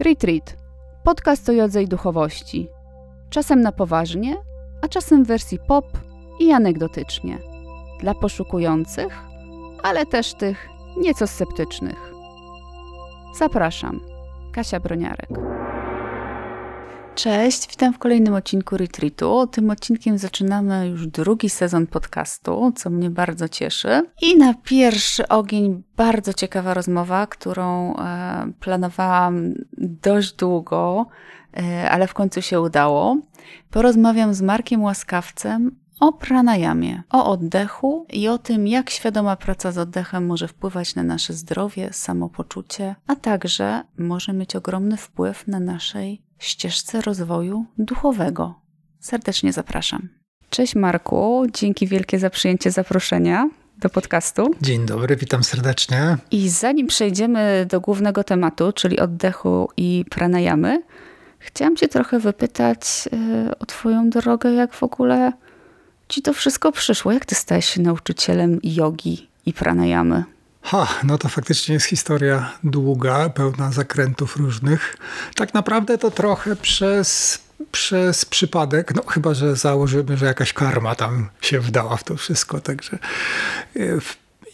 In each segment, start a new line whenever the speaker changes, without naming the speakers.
Retreat. Podcast o jodze i duchowości. Czasem na poważnie, a czasem w wersji pop i anegdotycznie. Dla poszukujących, ale też tych nieco sceptycznych. Zapraszam. Kasia Broniarek. Cześć, witam w kolejnym odcinku Retreatu. Tym odcinkiem zaczynamy już drugi sezon podcastu, co mnie bardzo cieszy. I na pierwszy ogień bardzo ciekawa rozmowa, którą e, planowałam dość długo, e, ale w końcu się udało. Porozmawiam z Markiem Łaskawcem o pranayamie, o oddechu i o tym, jak świadoma praca z oddechem może wpływać na nasze zdrowie, samopoczucie, a także może mieć ogromny wpływ na naszej ścieżce rozwoju duchowego. Serdecznie zapraszam. Cześć Marku, dzięki wielkie za przyjęcie zaproszenia do podcastu.
Dzień dobry, witam serdecznie.
I zanim przejdziemy do głównego tematu, czyli oddechu i pranayamy, chciałam Cię trochę wypytać yy, o Twoją drogę, jak w ogóle Ci to wszystko przyszło. Jak Ty stałeś się nauczycielem jogi i pranayamy?
Ha, no to faktycznie jest historia długa, pełna zakrętów różnych. Tak naprawdę to trochę przez, przez przypadek, no chyba, że założymy, że jakaś karma tam się wdała w to wszystko. Także y,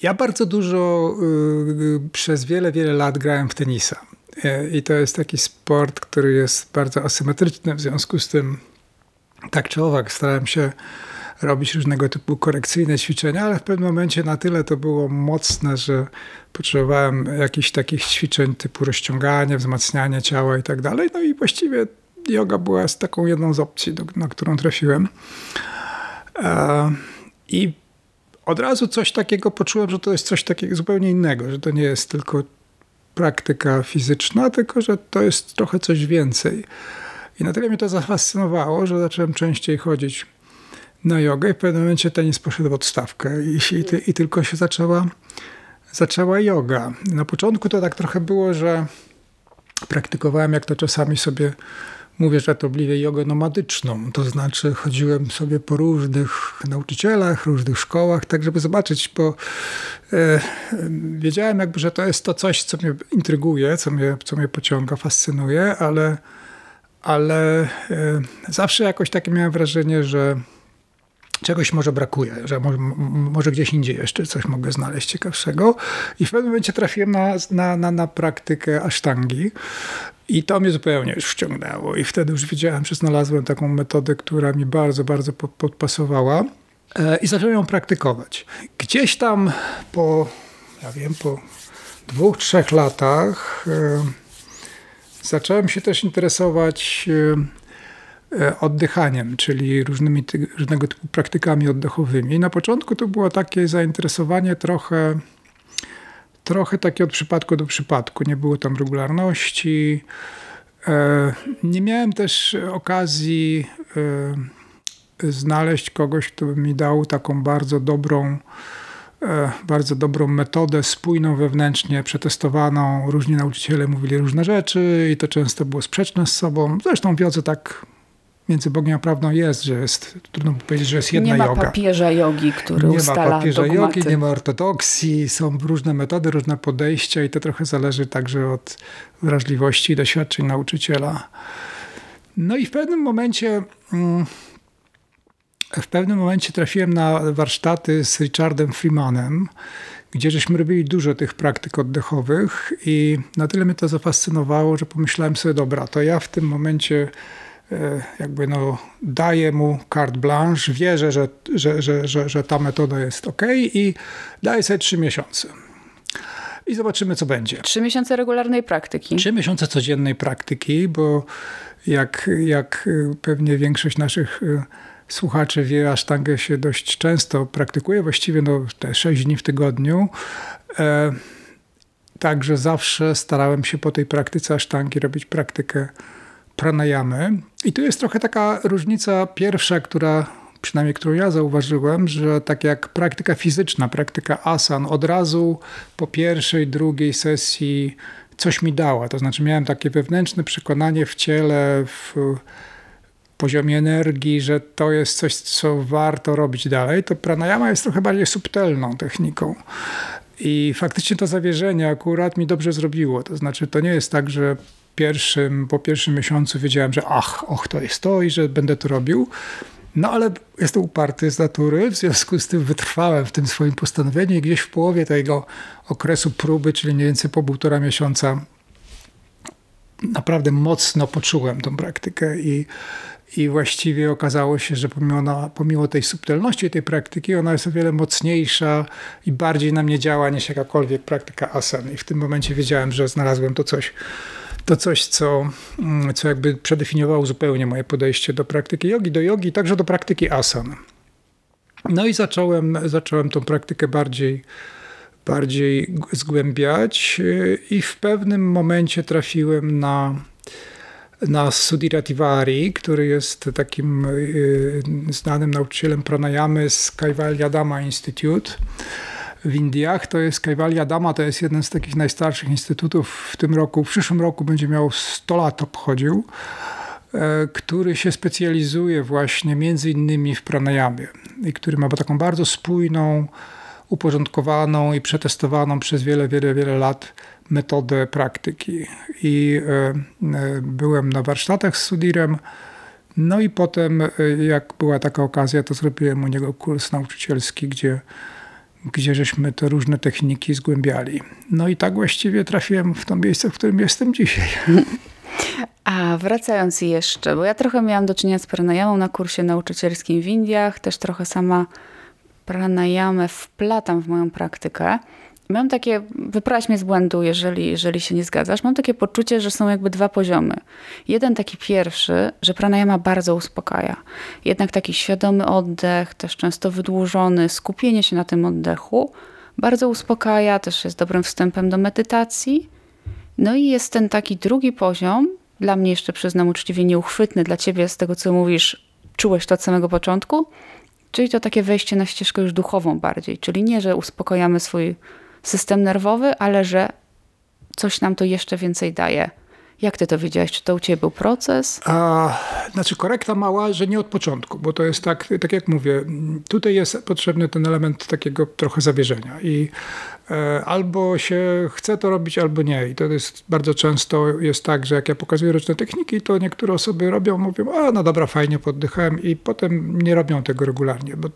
ja bardzo dużo y, przez wiele, wiele lat grałem w tenisa. Y, I to jest taki sport, który jest bardzo asymetryczny, w związku z tym tak czy owak starałem się robić różnego typu korekcyjne ćwiczenia, ale w pewnym momencie na tyle to było mocne, że potrzebowałem jakichś takich ćwiczeń typu rozciąganie, wzmacnianie ciała i tak dalej. No i właściwie yoga była z taką jedną z opcji, do, na którą trafiłem. E, I od razu coś takiego poczułem, że to jest coś takiego zupełnie innego, że to nie jest tylko praktyka fizyczna, tylko że to jest trochę coś więcej. I na tyle mnie to zafascynowało, że zacząłem częściej chodzić na jogę i w pewnym momencie tenis poszedł w odstawkę i, i, i tylko się zaczęła, zaczęła yoga. Na początku to tak trochę było, że praktykowałem, jak to czasami sobie mówię żartobliwie, jogę nomadyczną. To znaczy chodziłem sobie po różnych nauczycielach, różnych szkołach, tak żeby zobaczyć, bo e, wiedziałem jakby, że to jest to coś, co mnie intryguje, co mnie, co mnie pociąga, fascynuje, ale, ale e, zawsze jakoś takie miałem wrażenie, że czegoś może brakuje, że może, może, gdzieś indziej jeszcze coś mogę znaleźć ciekawszego. I w pewnym momencie trafiłem na, na, na, na praktykę asztangi. I to mnie zupełnie już wciągnęło. I wtedy już wiedziałem, że znalazłem taką metodę, która mi bardzo, bardzo podpasowała. E, I zacząłem ją praktykować. Gdzieś tam po, ja wiem, po dwóch, trzech latach e, zacząłem się też interesować E, oddychaniem, czyli różnymi różnego typu praktykami oddechowymi. Na początku to było takie zainteresowanie trochę, trochę takie od przypadku do przypadku. Nie było tam regularności. E, nie miałem też okazji e, znaleźć kogoś, kto by mi dał taką bardzo dobrą, bardzo dobrą metodę, spójną wewnętrznie, przetestowaną. Różni nauczyciele mówili różne rzeczy i to często było sprzeczne z sobą. Zresztą wiodze tak między Bogiem a prawdą jest, że jest, trudno powiedzieć, że jest jedna
joga.
Nie ma
joga. papieża jogi, który
nie
ustala
Nie ma papieża
dogmaty.
jogi, nie ma ortodoksji, są różne metody, różne podejścia i to trochę zależy także od wrażliwości i doświadczeń nauczyciela. No i w pewnym momencie mm, w pewnym momencie trafiłem na warsztaty z Richardem Freemanem, gdzie żeśmy robili dużo tych praktyk oddechowych i na tyle mnie to zafascynowało, że pomyślałem sobie, dobra, to ja w tym momencie jakby no, daję mu carte blanche, wierzę, że, że, że, że, że ta metoda jest ok i daję sobie trzy miesiące. I zobaczymy, co będzie.
Trzy miesiące regularnej praktyki.
Trzy miesiące codziennej praktyki, bo jak, jak pewnie większość naszych e, słuchaczy wie, asztangę się dość często praktykuje, właściwie no, te sześć dni w tygodniu. E, także zawsze starałem się po tej praktyce asztangi robić praktykę pranayamy. I tu jest trochę taka różnica pierwsza, która przynajmniej którą ja zauważyłem, że tak jak praktyka fizyczna, praktyka asan od razu po pierwszej, drugiej sesji coś mi dała. To znaczy miałem takie wewnętrzne przekonanie w ciele, w poziomie energii, że to jest coś, co warto robić dalej. To pranayama jest trochę bardziej subtelną techniką. I faktycznie to zawierzenie akurat mi dobrze zrobiło. To znaczy, to nie jest tak, że pierwszym, po pierwszym miesiącu wiedziałem, że ach, och, to jest to i że będę to robił. No ale jestem uparty z natury, w związku z tym wytrwałem w tym swoim postanowieniu i gdzieś w połowie tego okresu próby, czyli mniej więcej po półtora miesiąca, naprawdę mocno poczułem tą praktykę i, i właściwie okazało się, że pomimo, pomimo tej subtelności tej praktyki, ona jest o wiele mocniejsza i bardziej na mnie działa niż jakakolwiek praktyka asan. I w tym momencie wiedziałem, że znalazłem to coś, to coś, co, mm, co jakby przedefiniowało zupełnie moje podejście do praktyki jogi, do jogi, także do praktyki asan. No i zacząłem, zacząłem tą praktykę bardziej, bardziej zgłębiać i w pewnym momencie trafiłem na, na Sudhira Tiwari, który jest takim y, znanym nauczycielem pranayamy z Kaivalya Dhamma Institute w Indiach. To jest Kaivalya Dhamma, to jest jeden z takich najstarszych instytutów w tym roku. W przyszłym roku będzie miał 100 lat obchodził, e, który się specjalizuje właśnie między innymi w pranayamie i który ma taką bardzo spójną, uporządkowaną i przetestowaną przez wiele, wiele, wiele lat metodę praktyki. I e, e, byłem na warsztatach z Sudirem. No i potem, jak była taka okazja, to zrobiłem u niego kurs nauczycielski, gdzie gdzie żeśmy te różne techniki zgłębiali. No i tak właściwie trafiłem w to miejsce, w którym jestem dzisiaj.
A wracając jeszcze, bo ja trochę miałam do czynienia z pranayamą na kursie nauczycielskim w Indiach, też trochę sama pranayamę wplatam w moją praktykę. Mam takie, wypraś mnie z błędu, jeżeli, jeżeli się nie zgadzasz, mam takie poczucie, że są jakby dwa poziomy. Jeden taki pierwszy, że pranayama bardzo uspokaja. Jednak taki świadomy oddech, też często wydłużony, skupienie się na tym oddechu, bardzo uspokaja, też jest dobrym wstępem do medytacji. No i jest ten taki drugi poziom, dla mnie jeszcze przyznam uczciwie nieuchwytny, dla ciebie z tego co mówisz, czułeś to od samego początku, czyli to takie wejście na ścieżkę już duchową bardziej, czyli nie, że uspokojamy swój system nerwowy, ale że coś nam to jeszcze więcej daje. Jak ty to widziałeś? Czy to u ciebie był proces?
A, znaczy korekta mała, że nie od początku, bo to jest tak, tak jak mówię, tutaj jest potrzebny ten element takiego trochę zawierzenia i e, albo się chce to robić, albo nie. I to jest bardzo często jest tak, że jak ja pokazuję różne techniki, to niektóre osoby robią, mówią, a no dobra, fajnie poddychałem i potem nie robią tego regularnie, bo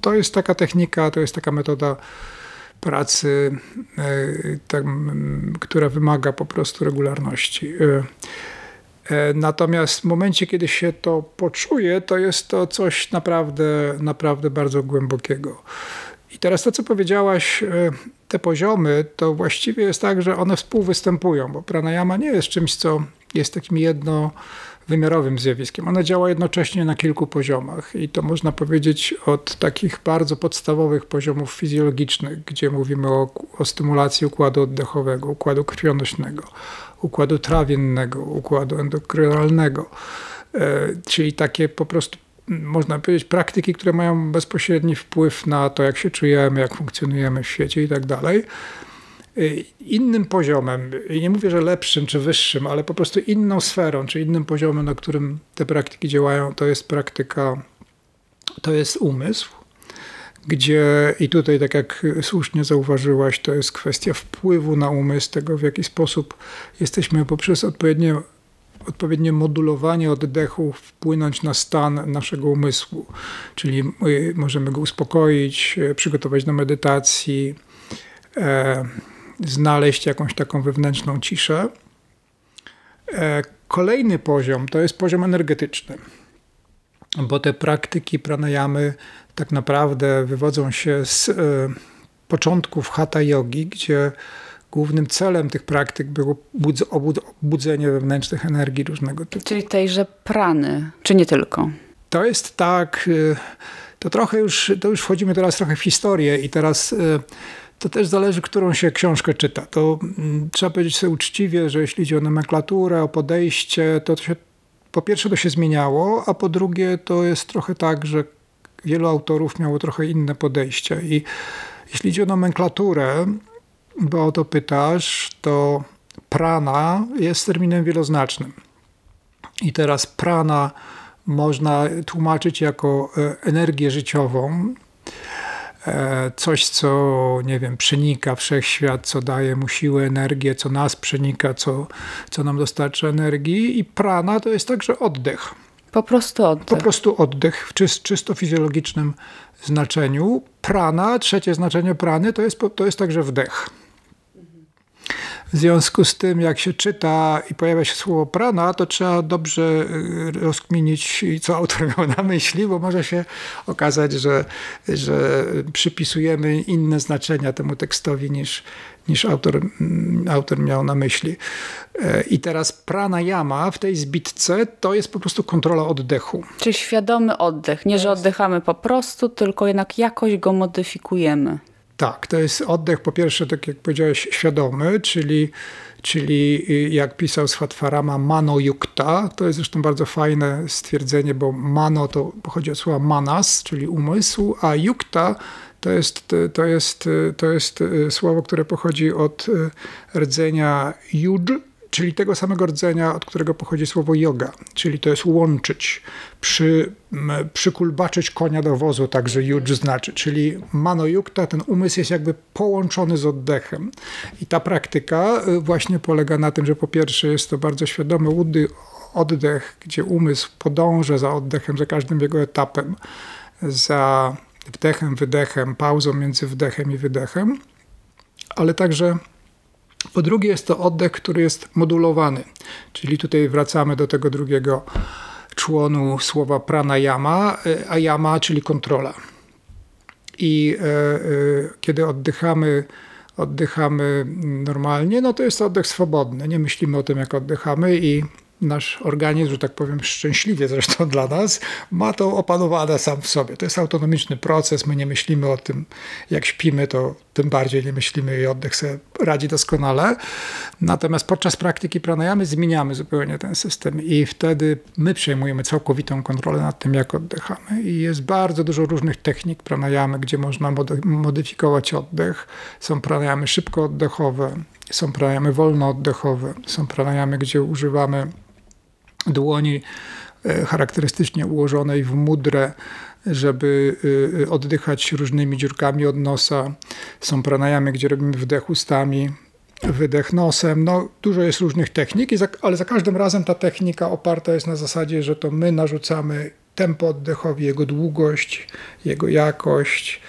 to jest taka technika, to jest taka metoda, pracy, e, tak, która wymaga po prostu regularności. E, e, natomiast w momencie, kiedy się to poczuje, to jest to coś naprawdę, naprawdę bardzo głębokiego. I teraz to, co powiedziałaś, te poziomy, to właściwie jest tak, że one współwystępują, bo pranayama nie jest czymś, co jest takim jedno wymiarowym zjawiskiem. Ona działa jednocześnie na kilku poziomach i to można powiedzieć od takich bardzo podstawowych poziomów fizjologicznych, gdzie mówimy o, o stymulacji układu oddechowego, układu krwionośnego, układu trawiennego, układu endokrynalnego, e, czyli takie po prostu można powiedzieć, praktyki, które mają bezpośredni wpływ na to, jak się czujemy, jak funkcjonujemy w świecie i tak dalej. Y, innym poziomem, i nie mówię, że lepszym czy wyższym, ale po prostu inną sferą, czy innym poziomem, na którym te praktyki działają, to jest praktyka, to jest umysł, gdzie i tutaj, tak jak słusznie zauważyłaś, to jest kwestia wpływu na umysł, tego w jaki sposób jesteśmy poprzez odpowiednie, odpowiednie modulowanie oddechu wpłynąć na stan naszego umysłu, czyli y, możemy go uspokoić, y, przygotować do medytacji, e, znaleźć jakąś taką wewnętrzną ciszę. E, kolejny poziom to jest poziom energetyczny, bo te praktyki pranayamy tak naprawdę wywodzą się z e, początków hatha yogi, gdzie głównym celem tych praktyk było obudzenie wewnętrznych energii różnego typu.
Czyli tejże prany, czy nie tylko?
To jest tak, e, to trochę już, to już wchodzimy teraz trochę w historię i teraz to też zależy, którą się książkę czyta. To mm, trzeba powiedzieć sobie uczciwie, że jeśli chodzi o nomenklaturę, o podejście, to, to się, po pierwsze to się zmieniało, a po drugie to jest trochę tak, że wielu autorów miało trochę inne podejście. I jeśli chodzi o nomenklaturę, bo o to pytasz, to prana jest terminem wieloznacznym. I teraz prana można tłumaczyć jako e, energię życiową, coś, co, nie wiem, przenika wszechświat, co daje mu siłę, energię, co nas przenika, co, co nam dostarcza energii. I prana to jest także oddech.
Po prostu oddech.
Po prostu oddech w czyst, czysto fizjologicznym znaczeniu. Prana, trzecie znaczenie prany, to jest, to jest także wdech. W związku z tym, jak się czyta i pojawia się słowo prana, to trzeba dobrze y, rozkminić, co autor miał na myśli, bo może się okazać, że, że przypisujemy inne znaczenia temu tekstowi niż, niż autor, mm, autor miał na myśli. E, I teraz prana yama w tej zbitce to jest po prostu kontrola oddechu.
Czyli świadomy oddech. Nie, że oddychamy po prostu, tylko jednak jakoś go modyfikujemy.
Tak, to jest oddech po pierwsze, tak jak powiedziałeś, świadomy, czyli, czyli y, jak pisał Swatfarama, mano yukta. To jest zresztą bardzo fajne stwierdzenie, bo mano to pochodzi od słowa manas, czyli umysł, a yukta to jest, to jest, to jest y, słowo, które pochodzi od y, rdzenia yud, czyli tego samego rdzenia, od którego pochodzi słowo yoga, czyli to jest łączyć, przy, przykulbaczyć konia do wozu, także yuj znaczy, czyli mano yukta, ten umysł jest jakby połączony z oddechem. I ta praktyka y, właśnie polega na tym, że po pierwsze jest to bardzo świadomy oddech, gdzie umysł podąża za oddechem, za każdym jego etapem, za wdechem, wydechem, pauzą między wdechem i wydechem, ale także po drugie jest to oddech, który jest modulowany, czyli tutaj wracamy do tego drugiego członu słowa pranayama, a yama, czyli kontrola. I e, e, kiedy oddychamy, oddychamy normalnie, no to jest oddech swobodny. Nie myślimy o tym, jak oddychamy i nasz organizm, że tak powiem, szczęśliwie zresztą dla nas, ma to opanowane sam w sobie. To jest autonomiczny proces, my nie myślimy o tym, jak śpimy, to tym bardziej nie myślimy i oddech sobie radzi doskonale. Natomiast podczas praktyki pranayamy zmieniamy zupełnie ten system i wtedy my przejmujemy całkowitą kontrolę nad tym, jak oddychamy. I jest bardzo dużo różnych technik pranayamy, gdzie można modyfikować oddech. Są pranayamy szybko oddechowe, są pranayamy wolno oddechowe, są pranayamy, gdzie używamy dłoni e, charakterystycznie ułożonej w mudrę, żeby e, oddychać różnymi dziurkami od nosa. Są pranayamy, gdzie robimy wdech ustami, wydech nosem. No, dużo jest różnych technik, ale za każdym razem ta technika oparta jest na zasadzie, że to my narzucamy tempo oddechowi, jego długość, jego jakość,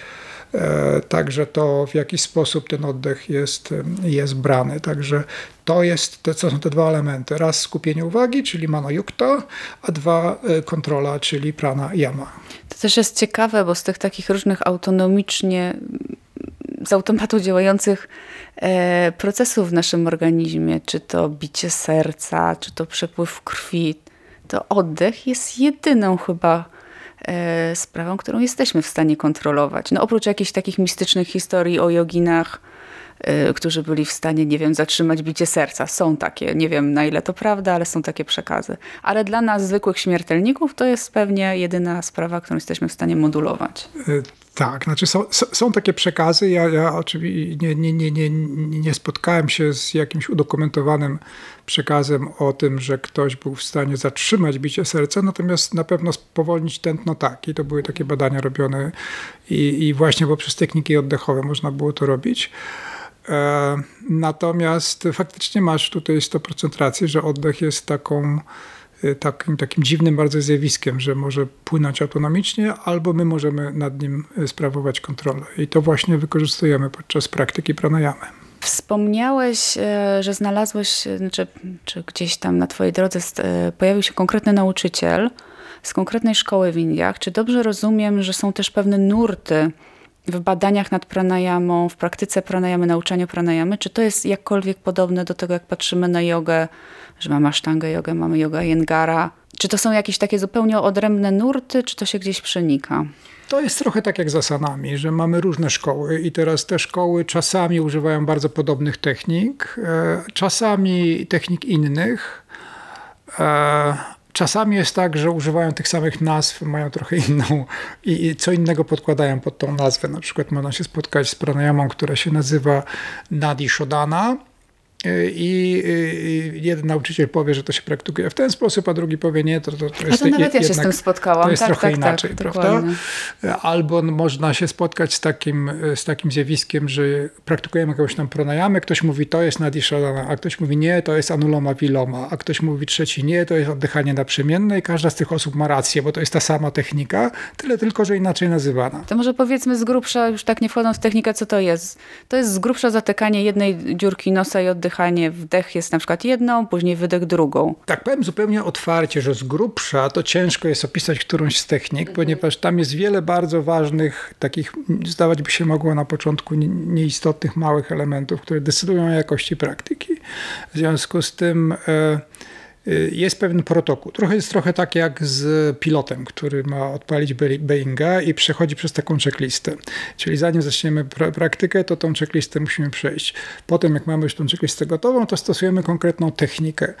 E, także to w jaki sposób ten oddech jest, jest brany. Także to, jest, to są te dwa elementy. Raz skupienie uwagi, czyli mano yukta, a dwa e, kontrola, czyli prana yama.
Też jest ciekawe, bo z tych takich różnych autonomicznie z automatu działających e, procesów w naszym organizmie, czy to bicie serca, czy to przepływ krwi, to oddech jest jedyną chyba E, sprawą, którą jesteśmy w stanie kontrolować. No oprócz jakichś takich mistycznych historii o joginach, którzy byli w stanie, nie wiem, zatrzymać bicie serca. Są takie, nie wiem na ile to prawda, ale są takie przekazy. Ale dla nas, zwykłych śmiertelników, to jest pewnie jedyna sprawa, którą jesteśmy w stanie modulować.
E, tak, znaczy są, są takie przekazy. Ja, ja oczywiście nie, nie, nie, nie, nie spotkałem się z jakimś udokumentowanym przekazem o tym, że ktoś był w stanie zatrzymać bicie serca, natomiast na pewno spowolnić tętno tak. I to były takie badania robione i, i właśnie poprzez techniki oddechowe można było to robić. E, natomiast faktycznie masz tutaj 100% racji, że oddech jest taką Y, takim, takim dziwnym bardzo zjawiskiem, że może płynąć autonomicznie, albo my możemy nad nim y, sprawować kontrolę. I to właśnie wykorzystujemy podczas praktyki pranayamy.
Wspomniałeś, że znalazłeś, czy, czy gdzieś tam na Twojej drodze pojawił się konkretny nauczyciel z konkretnej szkoły w Indiach. Czy dobrze rozumiem, że są też pewne nurty w badaniach nad pranayamą, w praktyce pranayamy, nauczaniu pranayamy? Czy to jest jakkolwiek podobne do tego, jak patrzymy na jogę że mamy asztangę jogę, mamy yoga jengara. Czy to są jakieś takie zupełnie odrębne nurty, czy to się gdzieś przenika?
To jest trochę tak jak z asanami, że mamy różne szkoły i teraz te szkoły czasami używają bardzo podobnych technik, e, czasami technik innych. Czasami jest tak, że używają tych samych nazw, mają trochę inną i co innego podkładają pod tą nazwę. Na przykład można się spotkać z pranayamą, która się nazywa Nadi Shodana, i jeden nauczyciel powie, że to się praktykuje w ten sposób, a drugi powie nie, to, to, to jest
a to nawet ja się z tym spotkałam.
To jest
tak,
trochę
tak, tak
inaczej,
tak,
prawda?
Dokładnie.
Albo można się spotkać z takim, z takim zjawiskiem, że praktykujemy jakąś tam pranayamę, ktoś mówi to jest nadishadana, a ktoś mówi nie, to jest anuloma viloma, a ktoś mówi trzeci nie, to jest oddychanie naprzemienne i każda z tych osób ma rację, bo to jest ta sama technika, tyle tylko, że inaczej nazywana.
To może powiedzmy z grubsza, już tak nie wchodząc w technikę, co to jest? To jest z grubsza zatykanie jednej dziurki nosa i oddychanie. Wdech jest na przykład jedną, później wydech drugą.
Tak, powiem zupełnie otwarcie, że z grubsza to ciężko jest opisać którąś z technik, mhm. ponieważ tam jest wiele bardzo ważnych, takich zdawać by się mogło na początku nieistotnych, małych elementów, które decydują o jakości praktyki. W związku z tym e, Y, jest pewien protokół. Trochę jest trochę tak jak z pilotem, który ma odpalić Boeinga i przechodzi przez taką checklistę. Czyli zanim zaczniemy pra praktykę, to tą checklistę musimy przejść. Potem jak mamy już tą checklistę gotową, to stosujemy konkretną technikę.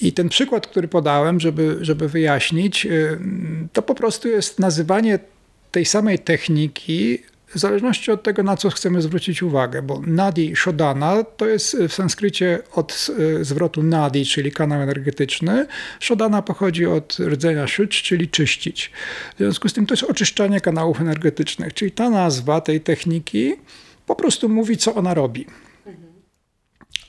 I ten przykład, który podałem, żeby, żeby wyjaśnić, y, to po prostu jest nazywanie tej samej techniki w zależności od tego, na co chcemy zwrócić uwagę, bo nadi shodana to jest w sanskrycie od e, zwrotu nadi, czyli kanał energetyczny. Shodana pochodzi od rdzenia shuch, czyli czyścić. W związku z tym to jest oczyszczanie kanałów energetycznych, czyli ta nazwa tej techniki po prostu mówi, co ona robi.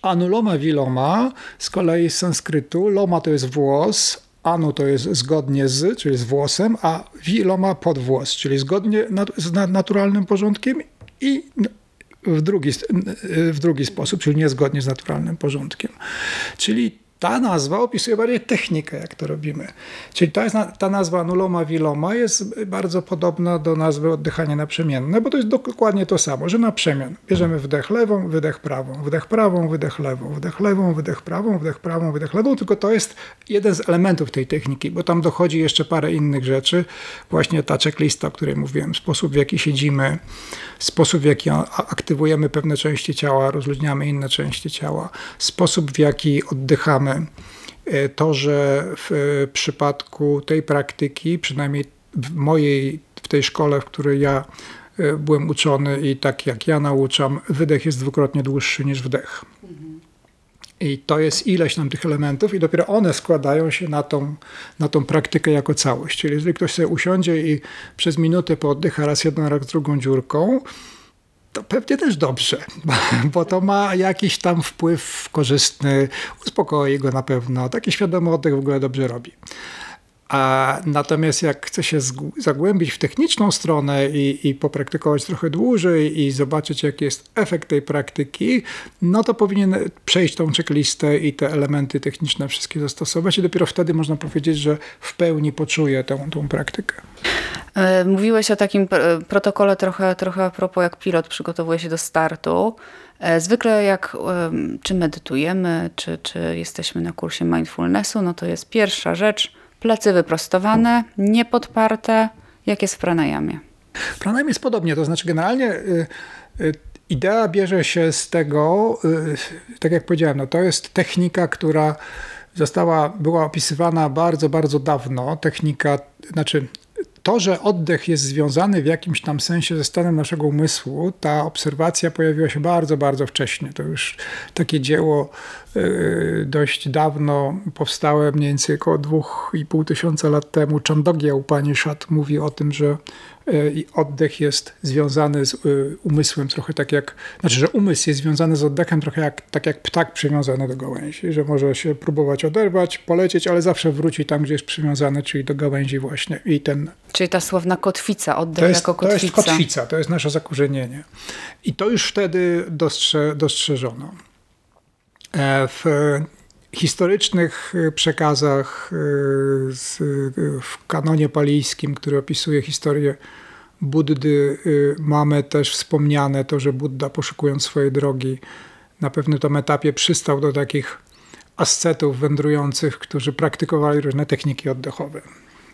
Anuloma viloma z kolei z sanskrytu, loma to jest włos, anu to jest zgodnie z, czyli z włosem, a wiloma pod włos, czyli zgodnie z naturalnym porządkiem i w drugi, w drugi sposób, czyli niezgodnie z naturalnym porządkiem. Czyli ta nazwa opisuje bardziej technikę, jak to robimy. Czyli ta, ta nazwa nuloma viloma jest bardzo podobna do nazwy oddychania naprzemienne, bo to jest dokładnie to samo, że na przemian bierzemy wdech lewą, wydech prawą, wdech prawą, wydech lewą, wdech lewą, wydech prawą, wdech prawą, wydech lewą, tylko to jest jeden z elementów tej techniki, bo tam dochodzi jeszcze parę innych rzeczy. Właśnie ta checklista, o której mówiłem, sposób w jaki siedzimy, sposób w jaki aktywujemy pewne części ciała, rozluźniamy inne części ciała, sposób w jaki oddychamy, E, to, że w przypadku tej praktyki, przynajmniej w mojej, w tej szkole, w której ja e, byłem uczony i tak jak ja nauczam, wydech jest dwukrotnie dłuższy niż wdech. I to jest ileś tam tych elementów, i dopiero one składają się na tą, na tą praktykę jako całość. Czyli jeżeli ktoś sobie usiądzie i przez minutę pooddycha raz jedną, raz drugą dziurką, to pewnie też dobrze, bo to ma jakiś tam wpływ korzystny, uspokoi go na pewno. Taki świadomy oddech w ogóle dobrze robi. A natomiast jak chce się zagłębić w techniczną stronę i, i popraktykować trochę dłużej i zobaczyć, jaki jest efekt tej praktyki, no to powinien przejść tą checklistę i te elementy techniczne wszystkie zastosować i dopiero wtedy można powiedzieć, że w pełni poczuje tą, tą praktykę.
E, mówiłeś o takim protokole trochę, trochę a propos, jak pilot przygotowuje się do startu. E, zwykle jak czy medytujemy, czy, czy jesteśmy na kursie mindfulnessu, no to jest pierwsza rzecz, plecy wyprostowane, niepodparte, jak jest w pranayamie.
W pranayamie jest podobnie, to znaczy generalnie y, y, idea bierze się z tego, y, tak jak powiedziałem, no to jest technika, która została, była opisywana bardzo, bardzo dawno. Technika, znaczy to, że oddech jest związany w jakimś tam sensie ze stanem naszego umysłu, ta obserwacja pojawiła się bardzo, bardzo wcześnie. To już takie dzieło y, dość dawno powstałe, mniej więcej około 2,5 tysiąca lat temu. Chandogya Upanishad mówi o tym, że i oddech jest związany z y, umysłem trochę tak jak, znaczy, że umysł jest związany z oddechem trochę jak, tak jak ptak przywiązany do gałęzi, że może się próbować oderwać, polecieć, ale zawsze wróci tam, gdzie jest przywiązany, czyli do gałęzi właśnie. I ten...
Czyli ta słowna kotwica, oddech to jest, jako kotwica.
To jest kotwica, to jest nasze zakorzenienie. I to już wtedy dostrze, dostrzeżono. E, w historycznych przekazach e, w kanonie palijskim, który opisuje historię Buddy mamy też wspomniane to, że Buddha poszukując swojej drogi na pewnym etapie przystał do takich ascetów wędrujących, którzy praktykowali różne techniki oddechowe.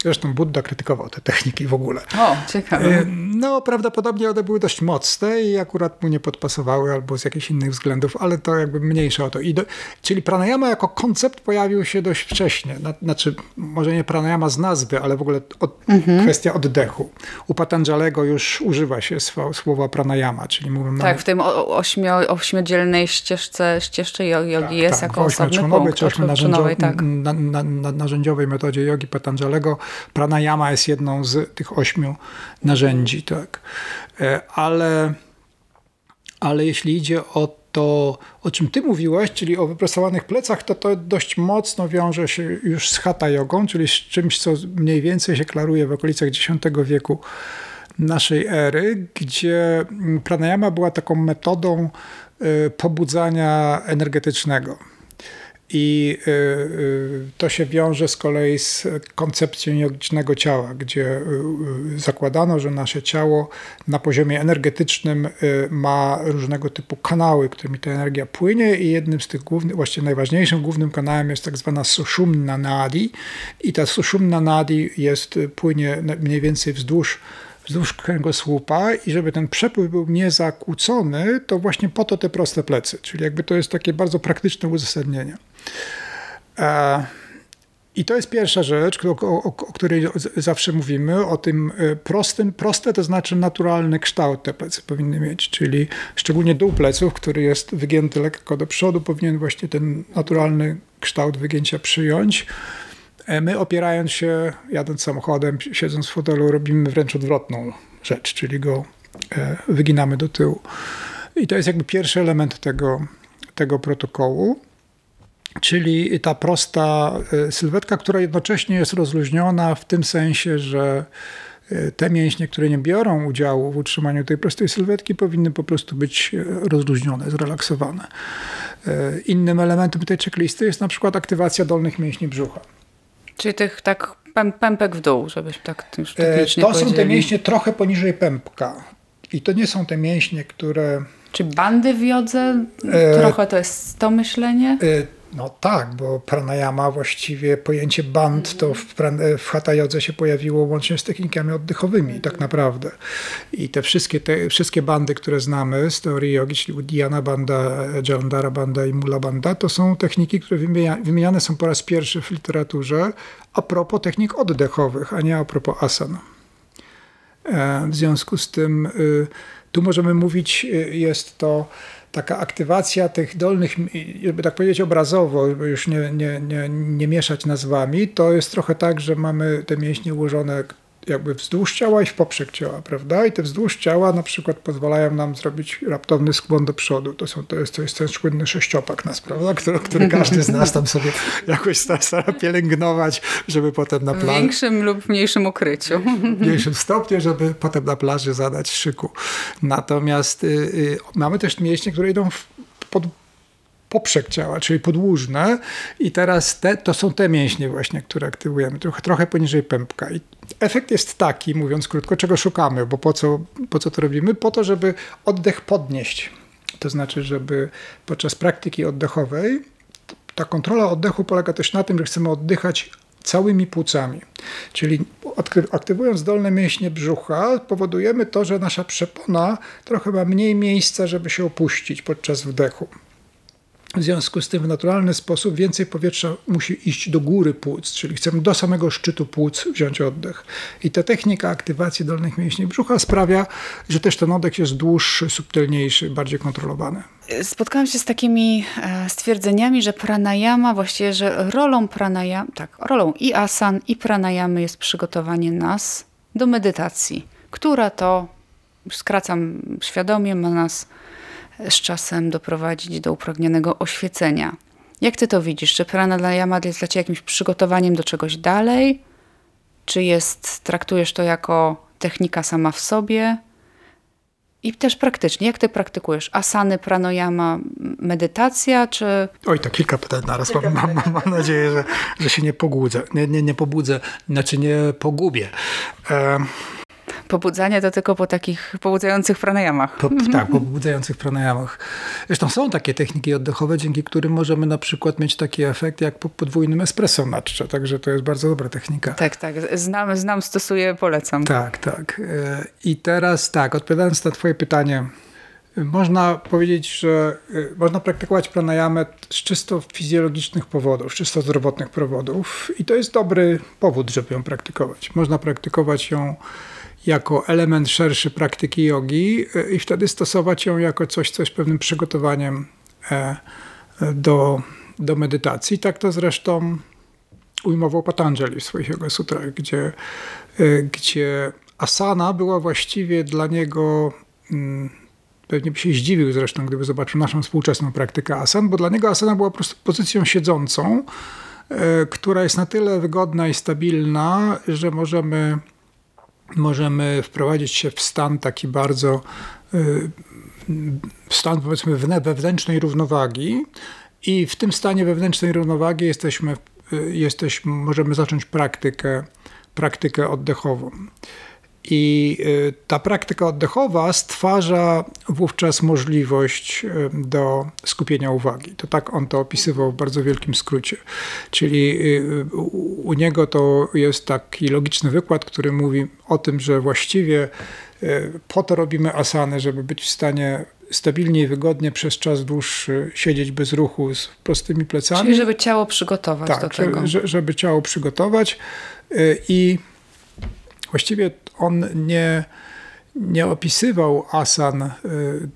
Zresztą Buddha krytykował te techniki w ogóle.
O, ciekawe. E,
no, prawdopodobnie one były dość mocne i akurat mu nie podpasowały albo z jakichś innych względów, ale to jakby mniejsze o to. I do, czyli pranayama jako koncept pojawił się dość wcześnie. Znaczy, może nie pranayama z nazwy, ale w ogóle od, mhm. kwestia oddechu. U Patanjalego już używa się słowa pranayama, czyli mówimy...
Tak, w tym ośmio, ośmiodzielnej ścieżce, ścieżce jogi tak, jest tak, jako osobny punkt.
Czy ośmionarzędziowej, tak. na, na, na, narzędziowej metodzie jogi Patanjalego pranayama jest jedną z tych ośmiu narzędzi. Tak. E, ale, ale jeśli idzie o to, o czym ty mówiłeś, czyli o wyprostowanych plecach, to to dość mocno wiąże się już z hatha jogą, czyli z czymś, co mniej więcej się klaruje w okolicach X wieku naszej ery, gdzie pranayama była taką metodą e, pobudzania energetycznego. I y, y, to się wiąże z kolei z koncepcją jogicznego ciała, gdzie y, zakładano, że nasze ciało na poziomie energetycznym ma różnego typu kanały, którymi ta energia płynie i jednym z tych głównych, właściwie najważniejszym głównym kanałem jest tak zwana sushumna nadi. I ta sushumna nadi jest, płynie mniej więcej wzdłuż wzdłuż kręgosłupa i żeby ten przepływ był niezakłócony, to właśnie po to te proste plecy. Czyli jakby to jest takie bardzo praktyczne uzasadnienie. E, I to jest pierwsza rzecz, o, o, o, której zawsze mówimy, o tym e, prostym. Proste to znaczy naturalny kształt te plecy powinny mieć, czyli szczególnie dół pleców, który jest wygięty lekko do przodu, powinien właśnie ten naturalny kształt wygięcia przyjąć. E, my opierając się, jadąc samochodem, siedząc w fotelu, robimy wręcz odwrotną rzecz, czyli go wyginamy do tyłu. I to jest jakby pierwszy element tego, tego protokołu czyli ta prosta e, sylwetka, która jednocześnie jest rozluźniona w tym sensie, że e, te mięśnie, które nie biorą udziału w utrzymaniu tej prostej sylwetki, powinny po prostu być e, rozluźnione, zrelaksowane. Innym elementem tej checklisty jest na przykład aktywacja dolnych mięśni brzucha.
Czyli tych tak pępek w dół, żebyś tak już
To są te mięśnie trochę poniżej pępka. I to nie są te mięśnie, które...
Czy bandy w jodze? Trochę to jest to myślenie?
No tak, bo pranayama właściwie pojęcie band to w, w hatha jodze się pojawiło łącznie z technikami oddechowymi tak naprawdę. I te wszystkie, te wszystkie bandy, które znamy z teorii jogi, czyli Uddiyana banda, Jalandhara banda i Mula banda, to są techniki, które wymieniane są po raz pierwszy w literaturze a propos technik oddechowych, a nie a propos asan. E, w związku z tym y, tu możemy mówić, y, jest to taka aktywacja tych dolnych, żeby tak powiedzieć obrazowo, już nie, nie, nie, nie mieszać nazwami, to jest trochę tak, że mamy te mięśnie ułożone jakby wzdłuż ciała i w poprzek ciała, prawda? I te wzdłuż ciała na przykład pozwalają nam zrobić raptowny skłon do przodu. To, są, to, jest, to jest ten słynny sześciopak nas, prawda? Który, który każdy z nas tam sobie jakoś stara pielęgnować, żeby potem na plaży...
W większym lub mniejszym ukryciu.
W mniejszym stopniu, żeby potem na plaży zadać szyku. Natomiast y, y, mamy też mięśnie, które idą w, pod poprzek ciała, czyli podłużne i teraz te, to są te mięśnie właśnie, które aktywujemy, trochę, trochę poniżej pępka. I efekt jest taki, mówiąc krótko, czego szukamy, bo po co, po co to robimy? Po to, żeby oddech podnieść. To znaczy, żeby podczas praktyki oddechowej ta kontrola oddechu polega też na tym, że chcemy oddychać całymi płucami. Czyli aktywując dolne mięśnie brzucha, powodujemy to, że nasza przepona trochę ma mniej miejsca, żeby się opuścić podczas wdechu. W związku z tym w naturalny sposób więcej powietrza musi iść do góry płuc, czyli chcemy do samego szczytu płuc wziąć oddech. I ta technika aktywacji dolnych mięśni brzucha sprawia, że też ten oddech jest dłuższy, subtelniejszy, bardziej kontrolowany.
Spotkałam się z takimi e, stwierdzeniami, że pranayama, właściwie, że rolą pranayama, tak, rolą i asan, i pranayamy jest przygotowanie nas do medytacji, która to, skracam świadomie, ma nas z czasem doprowadzić do upragnionego oświecenia. Jak ty to widzisz? Czy pranayama jest dla ciebie jakimś przygotowaniem do czegoś dalej? Czy jest, traktujesz to jako technika sama w sobie? I też praktycznie, jak ty praktykujesz? Asany, pranayama, medytacja, czy...
Oj, to kilka pytań naraz. Mam, mam, mam, nadzieję, że, że się nie pogudzę. Nie, nie, nie pobudzę, znaczy nie pogubię.
Pobudzanie to tylko po takich pobudzających pranayamach.
Po, tak, po pobudzających pranayamach. Zresztą są takie techniki oddechowe, dzięki którym możemy na przykład mieć taki efekt jak po podwójnym espresso na czcze, także to jest bardzo dobra technika.
Tak, tak. Znam, znam stosuję, polecam.
Tak, tak. E, I teraz tak, odpowiadając na twoje pytanie, można powiedzieć, że y, można praktykować pranayamę z czysto fizjologicznych powodów, z czysto zdrowotnych powodów i to jest dobry powód, żeby ją praktykować. Można praktykować ją jako element szerszy praktyki jogi y, i wtedy stosować ją jako coś, co jest pewnym przygotowaniem e, do, do medytacji. Tak to zresztą ujmował Patanjali w swoich Yoga Sutrach, gdzie, gdzie asana była właściwie dla niego mm, Pewnie by się zdziwił zresztą, gdyby zobaczył naszą współczesną praktykę asan, bo dla niego asana była po prostu pozycją siedzącą, e, która jest na tyle wygodna i stabilna, że możemy, możemy wprowadzić się w stan taki bardzo, e, stan powiedzmy wewnętrznej równowagi i w tym stanie wewnętrznej równowagi jesteśmy, e, jesteśmy możemy zacząć praktykę, praktykę oddechową. I y, ta praktyka oddechowa stwarza wówczas możliwość y, do skupienia uwagi. To tak on to opisywał w bardzo wielkim skrócie. Czyli y, u niego to jest taki logiczny wykład, który mówi o tym, że właściwie po to robimy asany, żeby być w stanie stabilnie i wygodnie przez czas dłuższy siedzieć bez ruchu z prostymi plecami.
Czyli żeby ciało przygotować
tak,
do tego.
Żeby, żeby ciało przygotować i właściwie on nie, nie opisywał asan y,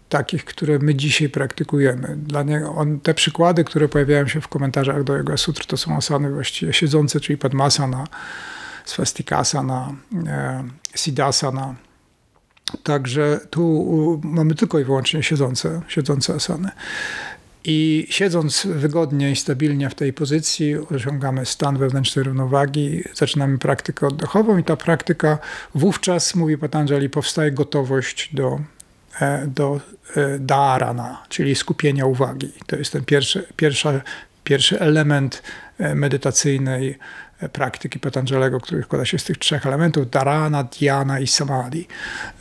takich, które my dzisiaj praktykujemy. Dla niego on, te przykłady, które pojawiają się w komentarzach do jego sutr, to są asany właściwie siedzące, czyli padmasana, swastikasana, e, siddhasana. Także tu mamy tylko i wyłącznie siedzące, siedzące asany. I siedząc wygodnie i stabilnie w tej pozycji, osiągamy stan wewnętrznej równowagi, zaczynamy praktykę oddechową, i ta praktyka wówczas, mówi Patanjali, powstaje gotowość do, e, do e, dharana, czyli skupienia uwagi. To jest ten pierwszy, pierwsza, pierwszy element e, medytacyjnej praktyki Patanjalego, który składa się z tych trzech elementów, dharana, dhyana i samadhi.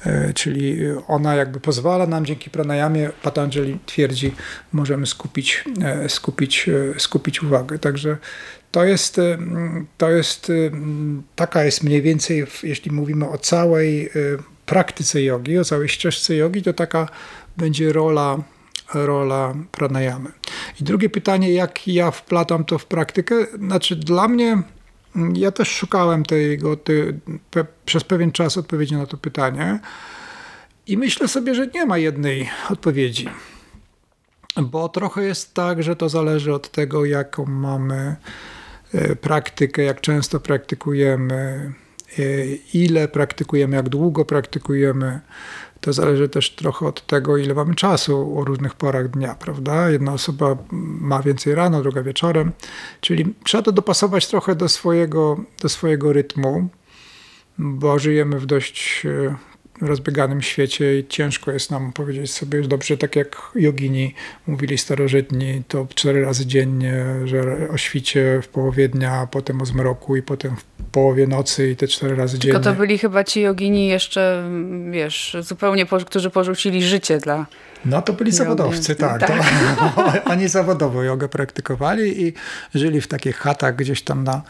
E, czyli ona jakby pozwala nam dzięki pranayamie, Patanjali twierdzi, możemy skupić, e, skupić, e, skupić uwagę. Także to jest, to jest, taka jest mniej więcej, jeśli mówimy o całej praktyce jogi, o całej ścieżce jogi, to taka będzie rola rola pranayamy. I drugie pytanie, jak ja wplatam to w praktykę? Znaczy dla mnie ja też szukałem tego, te, pe, przez pewien czas odpowiedzi na to pytanie i myślę sobie, że nie ma jednej odpowiedzi. Bo trochę jest tak, że to zależy od tego, jaką mamy e, praktykę, jak często praktykujemy, ile praktykujemy, jak długo praktykujemy. To zależy też trochę od tego, ile mamy czasu o różnych porach dnia, prawda? Jedna osoba ma więcej rano, druga wieczorem, czyli trzeba to dopasować trochę do swojego, do swojego rytmu, bo żyjemy w dość e, rozbieganym świecie i ciężko jest nam powiedzieć sobie, dobrze, tak jak jogini mówili starożytni, to cztery razy dziennie, że o świcie w połowie dnia, potem o zmroku i potem w połowie nocy i te cztery razy
Tylko
dziennie.
to byli chyba ci jogini jeszcze, wiesz, zupełnie, którzy porzucili życie dla
no to byli zawodowcy, tak. tak. To, oni zawodowo jogę praktykowali i żyli w takich chatach gdzieś tam na,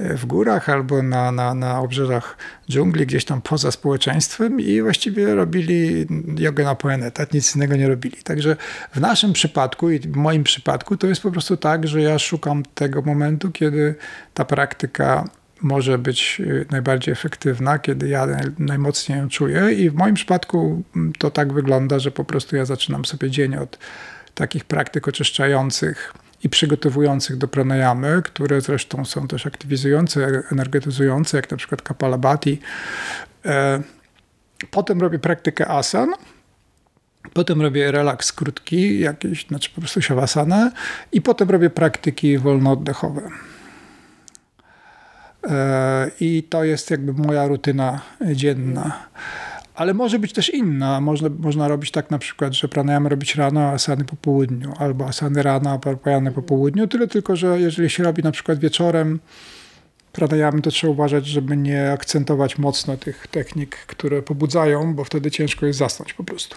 w górach albo na, na, na obrzeżach dżungli, gdzieś tam poza społeczeństwem i właściwie robili jogę na pełen etat, nic innego nie robili. Także w naszym przypadku i w moim przypadku to jest po prostu tak, że ja szukam tego momentu, kiedy ta praktyka może być y, najbardziej efektywna, kiedy ja najmocniej ją czuję. I w moim przypadku mm, to tak wygląda, że po prostu ja zaczynam sobie dzień od takich praktyk oczyszczających i przygotowujących do pranayamy, które zresztą są też aktywizujące, energetyzujące, jak na przykład kapalabhati. E, potem robię praktykę asan, Potem robię relaks krótki, jakiś, znaczy po prostu siawasana i potem robię praktyki wolnooddechowe. E, I to jest jakby moja rutyna dzienna. Ale może być też inna. Można, można robić tak na przykład, że pranayamy robić rano, a asany po południu, albo asany rano, a pranayamy po południu. Tyle tylko, że jeżeli się robi na przykład wieczorem, pranayamy, to trzeba uważać, żeby nie akcentować mocno tych technik, które pobudzają, bo wtedy ciężko jest zasnąć po prostu.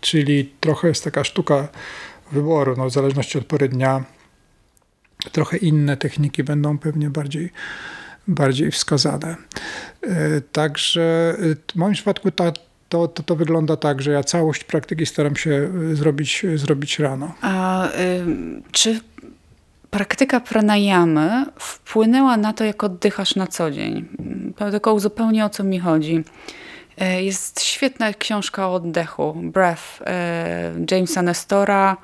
Czyli trochę jest taka sztuka wyboru, no, w zależności od pory dnia. Trochę inne techniki będą pewnie bardziej, bardziej wskazane. E, także e, w moim przypadku ta, to, to, to wygląda tak, że ja całość praktyki staram się e, zrobić, zrobić rano.
A y, czy praktyka pranayamy wpłynęła na to, jak oddychasz na co dzień? Tylko zupełnie o co mi chodzi. Jest świetna książka o oddechu, Breath, Jamesa Nestora.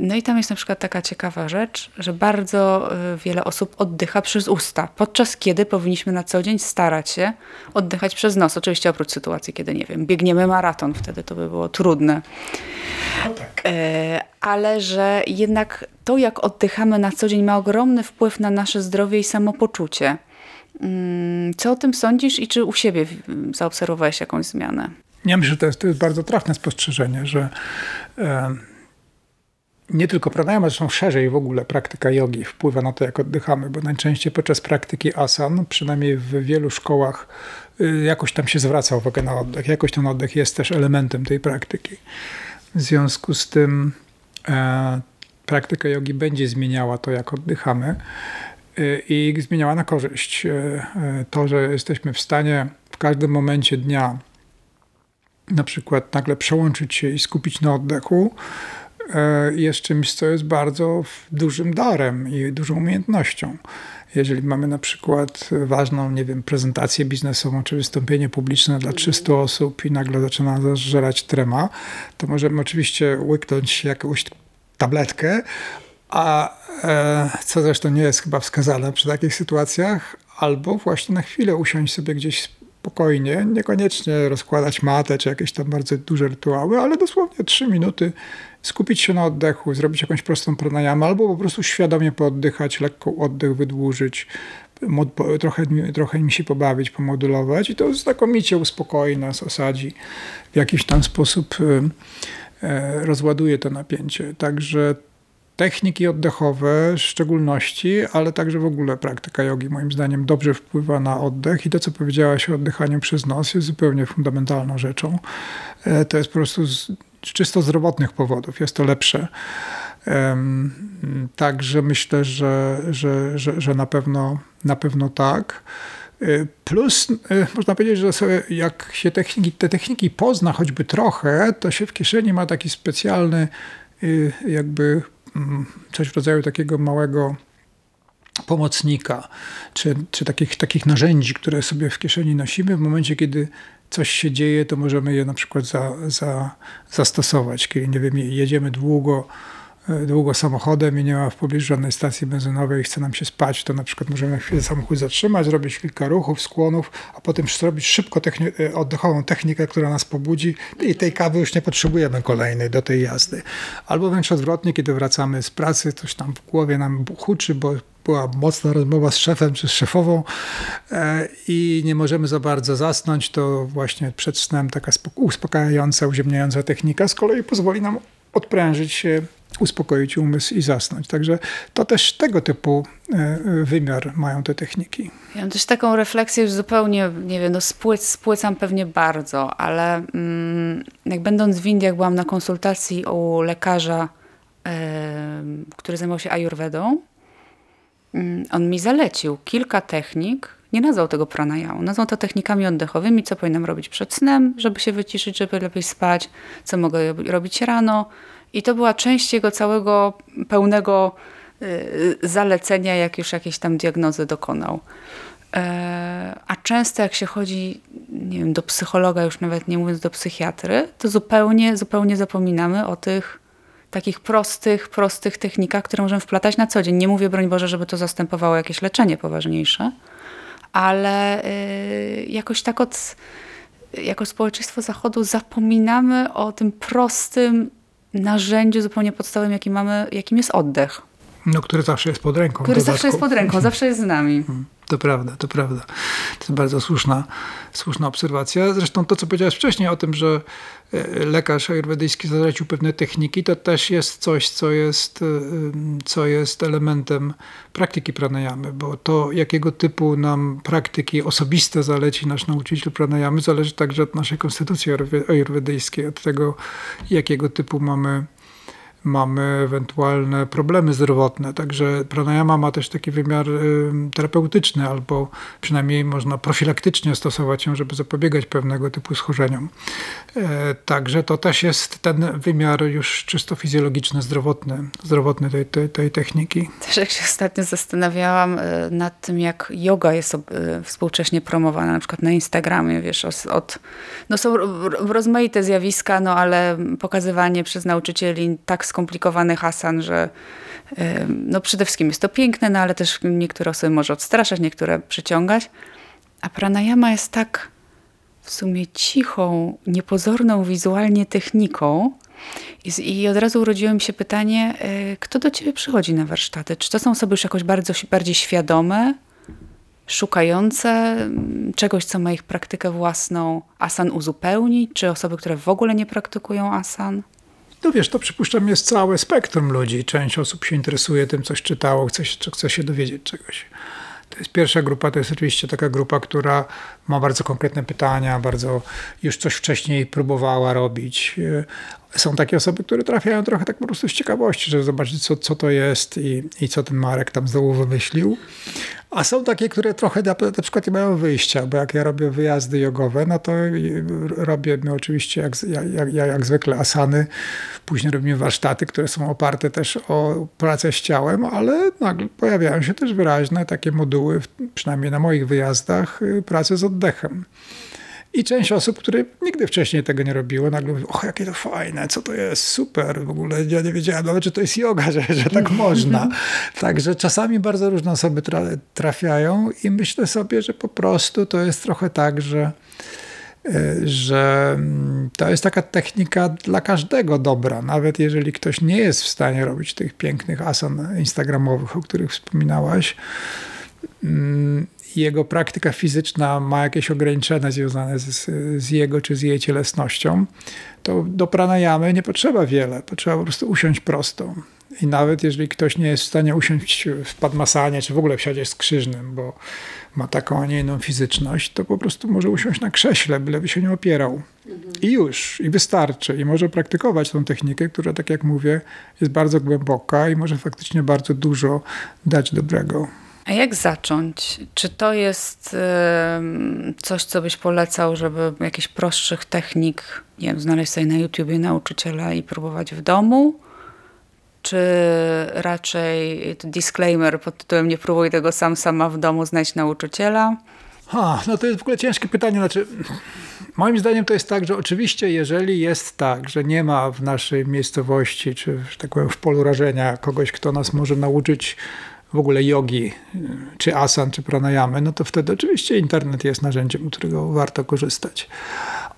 No i tam jest na przykład taka ciekawa rzecz, że bardzo wiele osób oddycha przez usta, podczas kiedy powinniśmy na co dzień starać się oddychać przez nos. Oczywiście oprócz sytuacji, kiedy, nie wiem, biegniemy maraton, wtedy to by było trudne. No tak. Ale że jednak to, jak oddychamy na co dzień ma ogromny wpływ na nasze zdrowie i samopoczucie. Mm, co o tym sądzisz i czy u siebie zaobserwowałeś jakąś zmianę?
Ja myślę, że to jest, to jest bardzo trafne spostrzeżenie, że e, nie tylko pranayama, zresztą szerzej w ogóle praktyka jogi wpływa na to, jak oddychamy, bo najczęściej podczas praktyki asan, przynajmniej w wielu szkołach, y, jakoś tam się zwraca uwagę na oddech. Jakoś ten oddech jest też elementem tej praktyki. W związku z tym e, praktyka jogi będzie zmieniała to, jak oddychamy y, i zmieniała na korzyść. E, to, że jesteśmy w stanie w każdym momencie dnia na przykład nagle przełączyć się i skupić na oddechu, jest czymś, co jest bardzo dużym darem i dużą umiejętnością. Jeżeli mamy na przykład ważną, nie wiem, prezentację biznesową czy wystąpienie publiczne dla 300 osób i nagle zaczyna nas żerać trema, to możemy oczywiście łyknąć jakąś tabletkę, a e, co zresztą nie jest chyba wskazane przy takich sytuacjach, albo właśnie na chwilę usiąść sobie gdzieś spokojnie, niekoniecznie rozkładać matę czy jakieś tam bardzo duże rytuały, ale dosłownie 3 minuty skupić się na oddechu, zrobić jakąś prostą pranayamę albo po prostu świadomie pooddychać, lekko oddech wydłużyć, trochę, trochę mi się pobawić, pomodulować i to znakomicie uspokoi nas, osadzi, w jakiś tam sposób e, e, rozładuje to napięcie. Także techniki oddechowe w szczególności, ale także w ogóle praktyka jogi moim zdaniem dobrze wpływa na oddech i to, co powiedziałaś o oddychaniu przez nos jest zupełnie fundamentalną rzeczą. E, to jest po prostu z czysto zdrowotnych powodów. Jest to lepsze. Także myślę, że, że, że, że na, pewno, na pewno tak. E, plus e, można powiedzieć, że sobie, jak się techniki, te techniki pozna choćby trochę, to się w kieszeni ma taki specjalny jakby Mm, coś w rodzaju takiego małego pomocnika, czy, czy takich, takich narzędzi, które sobie w kieszeni nosimy. W momencie, kiedy coś się dzieje, to możemy je na przykład za, za, zastosować. Kiedy, nie wiem, jedziemy długo, długo samochodem i nie ma w pobliżu żadnej stacji benzynowej i chce nam się spać, to na przykład możemy na chwilę samochód zatrzymać, zrobić kilka ruchów, skłonów, a potem zrobić szybko techni e, oddechową technikę, która nas pobudzi i tej kawy już nie potrzebujemy kolejnej do tej jazdy. Albo wręcz odwrotnie, kiedy wracamy z pracy, coś tam w głowie nam huczy, bo była mocna rozmowa z szefem czy z szefową e, i nie możemy za bardzo zasnąć, to właśnie przed snem taka uspokajająca, uziemniająca technika z kolei pozwoli nam odprężyć się uspokoić umysł i zasnąć. Także to też tego typu e, wymiar mają te techniki.
Ja mam też taką refleksję już zupełnie, nie wiem, no spłyc, spłycam pewnie bardzo, ale mm, jak będąc w Indiach byłam na konsultacji u lekarza, e, który zajmował się ayurvedą, mm, on mi zalecił kilka technik, nie nazwał tego pranayamą, nazwał to technikami oddechowymi, co powinnam robić przed snem, żeby się wyciszyć, żeby lepiej spać, co mogę robić rano, i to była część jego całego pełnego y, zalecenia, jak już jakieś tam diagnozy dokonał. E, a często jak się chodzi, nie wiem, do psychologa, już nawet nie mówiąc do psychiatry, to zupełnie, zupełnie zapominamy o tych takich prostych, prostych technikach, które możemy wplatać na co dzień. Nie mówię, broń Boże, żeby to zastępowało jakieś leczenie poważniejsze, ale y, jakoś tak od, jako społeczeństwo Zachodu zapominamy o tym prostym, narzędziu zupełnie podstawowym, jaki mamy, jakim jest oddech.
No, który zawsze jest pod ręką.
Który zawsze jest pod ręką, zawsze jest z nami.
Mhm. To prawda, to prawda. To jest bardzo słuszna, słuszna obserwacja. Zresztą to, co powiedziałeś wcześniej o tym, że e, lekarz ayurvedyjski zalecił pewne techniki, to też jest coś, co jest, e, co jest elementem praktyki pranayamy, bo to, jakiego typu nam praktyki osobiste zaleci nasz nauczyciel pranayamy, zależy także od naszej konstytucji ayurvedyjskiej, od tego, jakiego typu mamy mamy ewentualne problemy zdrowotne. Także pranayama ma też taki wymiar y, terapeutyczny, albo przynajmniej można profilaktycznie stosować ją, żeby zapobiegać pewnego typu schorzeniom. E, także to też jest ten wymiar już czysto fizjologiczny, zdrowotny, zdrowotny tej, tej, tej techniki.
Też jak się ostatnio zastanawiałam y, nad tym, jak yoga jest y, współcześnie promowana, na przykład na Instagramie, wiesz, od, no są rozmaite zjawiska, no ale pokazywanie przez nauczycieli tak skomplikowanych asan, że no przede wszystkim jest to piękne, no ale też niektóre osoby może odstraszać, niektóre przyciągać. A pranayama jest tak w sumie cichą, niepozorną wizualnie techniką. I, I, od razu urodziło mi się pytanie, e, kto do ciebie przychodzi na warsztaty? Czy to są osoby już jakoś bardzo, bardziej świadome, szukające czegoś, co ma ich praktykę własną, asan uzupełnić? Czy osoby, które w ogóle nie praktykują asan?
No wiesz, to przypuszczam jest całe spektrum ludzi. Część osób się interesuje tym, coś czytało, chce, chce się dowiedzieć czegoś. To jest pierwsza grupa, to jest oczywiście taka grupa, która ma bardzo konkretne pytania, bardzo już coś wcześniej próbowała robić. Są takie osoby, które trafiają trochę tak po prostu z ciekawości, żeby zobaczyć, co, co to jest i, i co ten Marek tam znowu wymyślił. A są takie, które trochę na, na przykład nie mają wyjścia, bo jak ja robię wyjazdy jogowe, no to robię my oczywiście jak, jak, jak, jak zwykle asany, później robimy warsztaty, które są oparte też o pracę z ciałem, ale nagle pojawiają się też wyraźne takie moduły, przynajmniej na moich wyjazdach, y, pracy z oddechem. I część osób, które nigdy wcześniej tego nie robiło, nagle mówi, o jakie to fajne, co to jest, super, w ogóle ja nie wiedziałem nawet, czy to jest yoga, że, że tak można. Także czasami bardzo różne osoby trafiają i myślę sobie, że po prostu to jest trochę tak, że e, że mm, to jest taka technika dla każdego dobra. Nawet jeżeli ktoś nie jest w stanie robić tych pięknych asan instagramowych, o których wspominałaś, jego praktyka fizyczna ma jakieś ograniczenia związane z, z, jego czy z jej cielesnością, to do pranayamy nie potrzeba wiele. Potrzeba po prostu usiąść prosto. I nawet jeżeli ktoś nie jest w stanie usiąść w padmasanie, czy w ogóle w siadzie skrzyżnym, bo ma taką, a nie inną fizyczność, to po prostu może usiąść na krześle, byleby się nie opierał. Mhm. I już, i wystarczy. I może praktykować tą technikę, która, tak jak mówię, jest bardzo głęboka i może faktycznie bardzo dużo dać dobrego.
A jak zacząć? Czy to jest coś, co byś polecał, żeby jakichś prostszych technik, nie wiem, znaleźć sobie na YouTubie nauczyciela i próbować w domu? Czy raczej disclaimer pod tytułem nie próbuj tego sam sama w domu, znajdź nauczyciela?
Ha, no to jest w ogóle ciężkie pytanie. Znaczy, moim zdaniem to jest tak, że oczywiście jeżeli jest tak, że nie ma w naszej miejscowości, czy tak powiem w polu rażenia kogoś, kto nas może nauczyć w ogóle jogi, czy asan, czy pranayamy, no to wtedy oczywiście internet jest narzędziem, którego warto korzystać.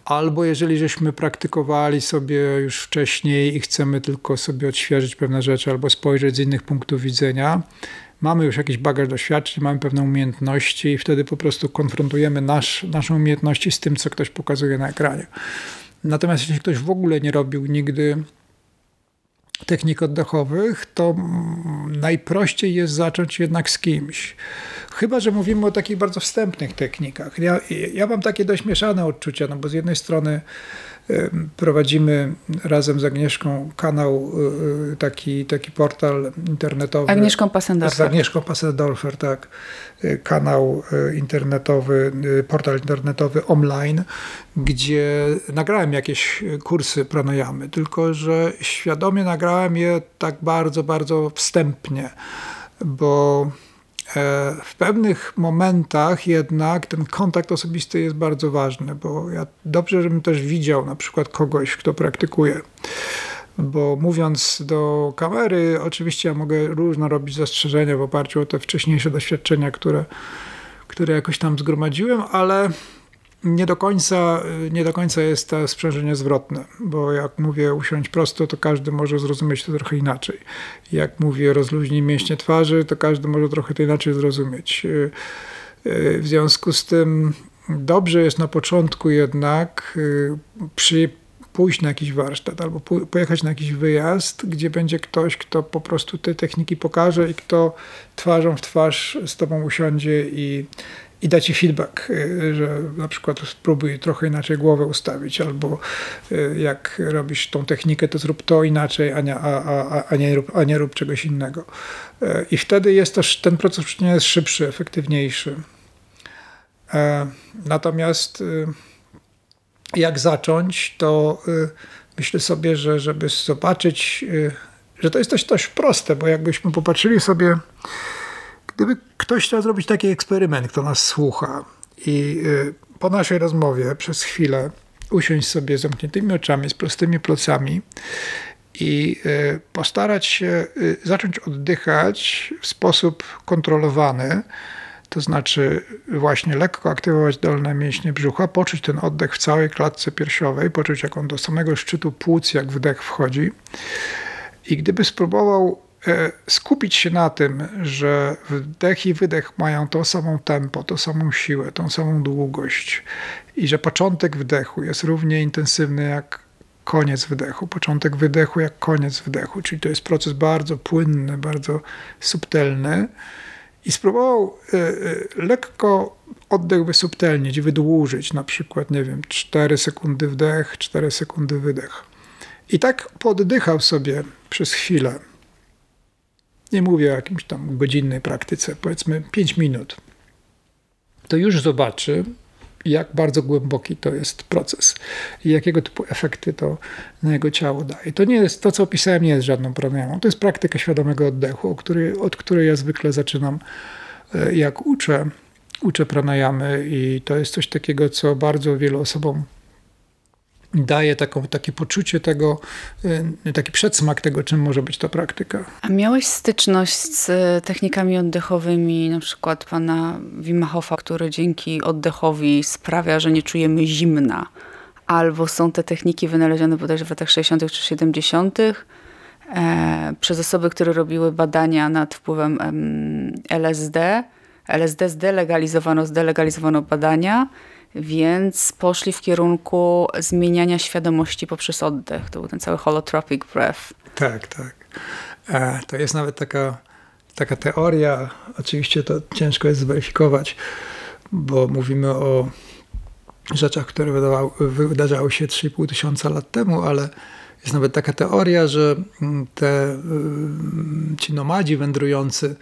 Albo jeżeli żeśmy praktykowali sobie już wcześniej i chcemy tylko sobie odświeżyć pewne rzeczy, albo spojrzeć z innych punktów widzenia, mamy już jakiś bagaż doświadczeń, mamy pewne umiejętności i wtedy po prostu konfrontujemy nasz, naszą umiejętności z tym, co ktoś pokazuje na ekranie. Natomiast jeśli ktoś w ogóle nie robił nigdy technik oddechowych, to najprościej jest zacząć jednak z kimś. Chyba, że mówimy o takich bardzo wstępnych technikach. Ja, ja mam takie dość mieszane odczucia, no bo z jednej strony Prowadzimy razem z Agnieszką kanał, y, y, taki, taki portal internetowy.
Agnieszką Passendorfer.
Z Agnieszką Passendorfer, tak. Y, kanał internetowy, portal internetowy online, gdzie nagrałem jakieś kursy pranayamy, tylko że świadomie nagrałem je tak bardzo, bardzo wstępnie, bo w pewnych momentach jednak ten kontakt osobisty jest bardzo ważny, bo ja dobrze, żebym też widział na przykład kogoś, kto praktykuje. Bo mówiąc do kamery, oczywiście ja mogę różno robić zastrzeżenia w oparciu o te wcześniejsze doświadczenia, które, które jakoś tam zgromadziłem, ale nie do końca, nie do końca jest to sprzężenie zwrotne, bo jak mówię usiąść prosto, to każdy może zrozumieć to trochę inaczej. Jak mówię rozluźnij mięśnie twarzy, to każdy może trochę to inaczej zrozumieć. W związku z tym dobrze jest na początku jednak przy pójść na jakiś warsztat albo pojechać na jakiś wyjazd, gdzie będzie ktoś, kto po prostu te techniki pokaże i kto twarzą w twarz z tobą usiądzie i, i da ci feedback, y, że na przykład spróbuj trochę inaczej głowę ustawić, albo y, jak robisz tą technikę, to zrób to inaczej, a nie, a, a, a nie, rób, a nie rób czegoś innego. Y, I wtedy jest też ten proces nie jest szybszy, efektywniejszy. Natomiast jak zacząć, to myślę sobie, że żeby zobaczyć, że to jest coś dość proste, bo jakbyśmy popatrzyli sobie, gdyby ktoś chciał zrobić taki eksperyment, kto nas słucha i y, po naszej rozmowie przez chwilę usiąść sobie z zamkniętymi oczami, z prostymi plecami i postarać się zacząć oddychać w sposób kontrolowany, to znaczy właśnie lekko aktywować dolne mięśnie brzucha, poczuć ten oddech w całej klatce piersiowej, poczuć jak on do samego szczytu płuc, jak wdech wchodzi. I gdyby spróbował skupić się na tym, że wdech i wydech mają to samą tempo, tą samą siłę, tą samą długość i że początek wdechu jest równie intensywny jak koniec wydechu, początek wydechu jak koniec wdechu, czyli to jest proces bardzo płynny, bardzo subtelny i spróbował y, y, lekko oddech wysubtelnić, wydłużyć, na przykład, nie wiem, 4 sekundy wdech, 4 sekundy wydech. I tak poddychał sobie przez chwilę. Nie mówię o jakimś tam godzinnej praktyce, powiedzmy 5 minut. To już zobaczy, jak bardzo głęboki to jest proces i jakiego typu efekty to na jego ciało daje. To nie jest, to co opisałem nie jest żadną problemą. To jest praktyka świadomego oddechu, który, od której ja zwykle zaczynam e, jak uczę, uczę pranayamy i to jest coś takiego, co bardzo wielu osobom daje taką, takie poczucie tego, y, taki przedsmak tego, czym może być ta praktyka.
A miałeś styczność z technikami oddechowymi, na przykład pana Wim Hofa, który dzięki oddechowi sprawia, że nie czujemy zimna, albo są te techniki wynalezione bodajże w latach 60. czy 70. E, przez osoby, które robiły badania nad wpływem LSD. LSD zdelegalizowano, zdelegalizowano badania więc poszli w kierunku zmieniania świadomości poprzez oddech. To był ten cały holotropic breath.
Tak, tak. E, to jest nawet taka, taka teoria, oczywiście to ciężko jest zweryfikować, bo mówimy o rzeczach, które wydarzały się 3,5 tysiąca lat temu, ale jest nawet taka teoria, że mm, te, y, ci nomadzi wędrujący,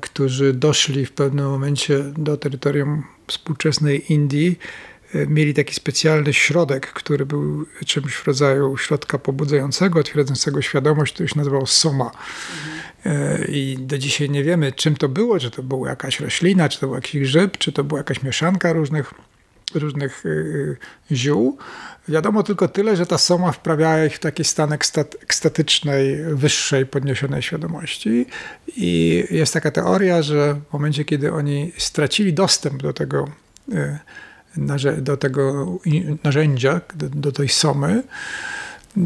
którzy doszli w pewnym momencie do terytorium współczesnej Indii e, mieli taki specjalny środek, który był czymś w rodzaju środka pobudzającego, otwierającego świadomość, który się nazywał soma. Mhm. I do dzisiaj nie wiemy, czym to było, czy to była jakaś roślina, czy to był jakiś grzyb, czy to była jakaś mieszanka różnych, różnych e, ziół. Wiadomo tylko tyle, że ta soma wprawiała ich w taki stan ekstatycznej, wyższej, podniesionej świadomości. I jest taka teoria, że w momencie, kiedy oni stracili dostęp do tego, e, do tego narzędzia, do, do tej somy,